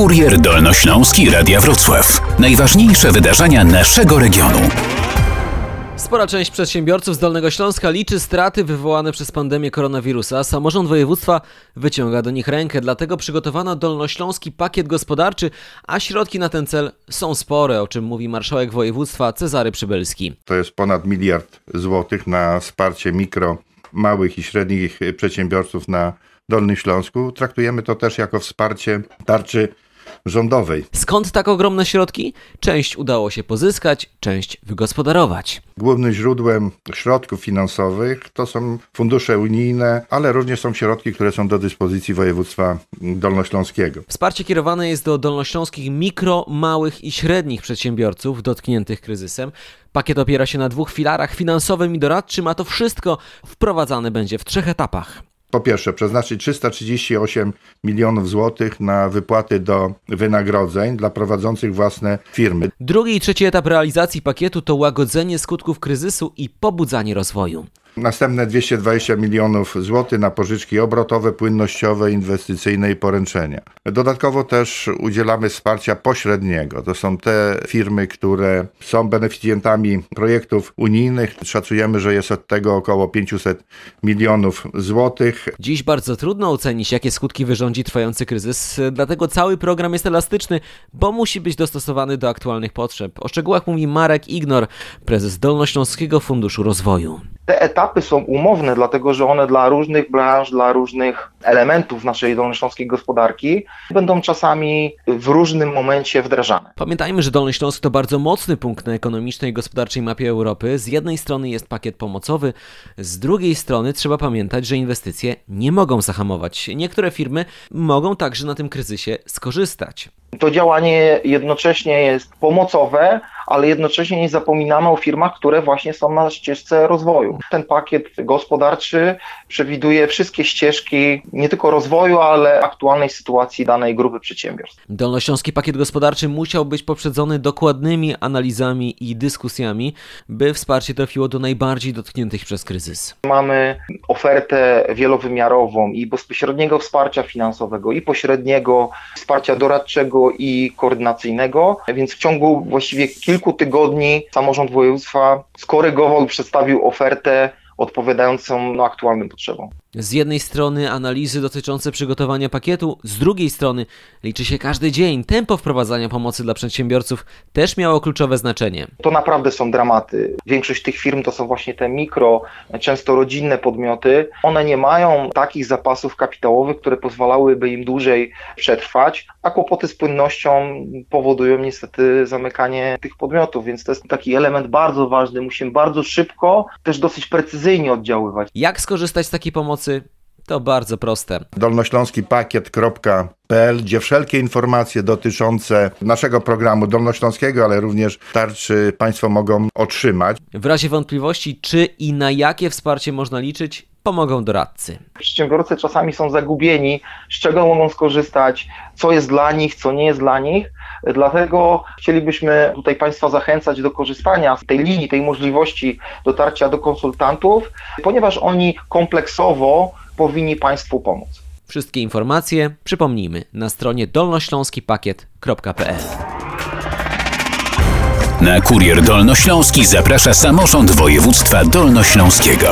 Kurier Dolnośląski Radia Wrocław. Najważniejsze wydarzenia naszego regionu. Spora część przedsiębiorców z Dolnego Śląska liczy straty wywołane przez pandemię koronawirusa. Samorząd województwa wyciąga do nich rękę, dlatego przygotowano dolnośląski pakiet gospodarczy, a środki na ten cel są spore, o czym mówi marszałek województwa Cezary Przybylski. To jest ponad miliard złotych na wsparcie mikro, małych i średnich przedsiębiorców na Dolnym Śląsku. Traktujemy to też jako wsparcie tarczy rządowej. Skąd tak ogromne środki? Część udało się pozyskać, część wygospodarować. Głównym źródłem środków finansowych to są fundusze unijne, ale również są środki, które są do dyspozycji województwa dolnośląskiego. Wsparcie kierowane jest do dolnośląskich mikro, małych i średnich przedsiębiorców dotkniętych kryzysem. Pakiet opiera się na dwóch filarach finansowym i doradczym, a to wszystko wprowadzane będzie w trzech etapach. Po pierwsze, przeznaczyć 338 milionów złotych na wypłaty do wynagrodzeń dla prowadzących własne firmy. Drugi i trzeci etap realizacji pakietu to łagodzenie skutków kryzysu i pobudzanie rozwoju. Następne 220 milionów złotych na pożyczki obrotowe, płynnościowe, inwestycyjne i poręczenia. Dodatkowo też udzielamy wsparcia pośredniego. To są te firmy, które są beneficjentami projektów unijnych. Szacujemy, że jest od tego około 500 milionów złotych. Dziś bardzo trudno ocenić, jakie skutki wyrządzi trwający kryzys, dlatego cały program jest elastyczny, bo musi być dostosowany do aktualnych potrzeb. O szczegółach mówi Marek Ignor, prezes Dolnośląskiego Funduszu Rozwoju te etapy są umowne, dlatego że one dla różnych branż, dla różnych elementów naszej dolnośląskiej gospodarki będą czasami w różnym momencie wdrażane. Pamiętajmy, że Dolny Śląsk to bardzo mocny punkt na ekonomicznej i gospodarczej mapie Europy. Z jednej strony jest pakiet pomocowy, z drugiej strony trzeba pamiętać, że inwestycje nie mogą zahamować. Niektóre firmy mogą także na tym kryzysie skorzystać. To działanie jednocześnie jest pomocowe, ale jednocześnie nie zapominamy o firmach, które właśnie są na ścieżce rozwoju. Ten pakiet gospodarczy przewiduje wszystkie ścieżki nie tylko rozwoju, ale aktualnej sytuacji danej grupy przedsiębiorstw. Dolnośląski pakiet gospodarczy musiał być poprzedzony dokładnymi analizami i dyskusjami, by wsparcie trafiło do najbardziej dotkniętych przez kryzys. Mamy ofertę wielowymiarową i bezpośredniego wsparcia finansowego, i pośredniego wsparcia doradczego i koordynacyjnego, więc w ciągu właściwie kilku tygodni samorząd województwa skorygował i przedstawił ofertę odpowiadającą no, aktualnym potrzebom. Z jednej strony analizy dotyczące przygotowania pakietu, z drugiej strony liczy się każdy dzień. Tempo wprowadzania pomocy dla przedsiębiorców też miało kluczowe znaczenie. To naprawdę są dramaty. Większość tych firm to są właśnie te mikro, często rodzinne podmioty. One nie mają takich zapasów kapitałowych, które pozwalałyby im dłużej przetrwać, a kłopoty z płynnością powodują niestety zamykanie tych podmiotów, więc to jest taki element bardzo ważny. Musimy bardzo szybko, też dosyć precyzyjnie oddziaływać. Jak skorzystać z takiej pomocy? Pomocy, to bardzo proste. Dolnośląski pakiet.pl, gdzie wszelkie informacje dotyczące naszego programu dolnośląskiego, ale również tarczy Państwo mogą otrzymać. W razie wątpliwości, czy i na jakie wsparcie można liczyć, pomogą doradcy. Przedsiębiorcy czasami są zagubieni, z czego mogą skorzystać, co jest dla nich, co nie jest dla nich. Dlatego chcielibyśmy tutaj Państwa zachęcać do korzystania z tej linii, tej możliwości dotarcia do konsultantów, ponieważ oni kompleksowo powinni Państwu pomóc. Wszystkie informacje przypomnijmy na stronie dolnośląskipakiet.pl. Na kurier dolnośląski zaprasza samorząd województwa dolnośląskiego.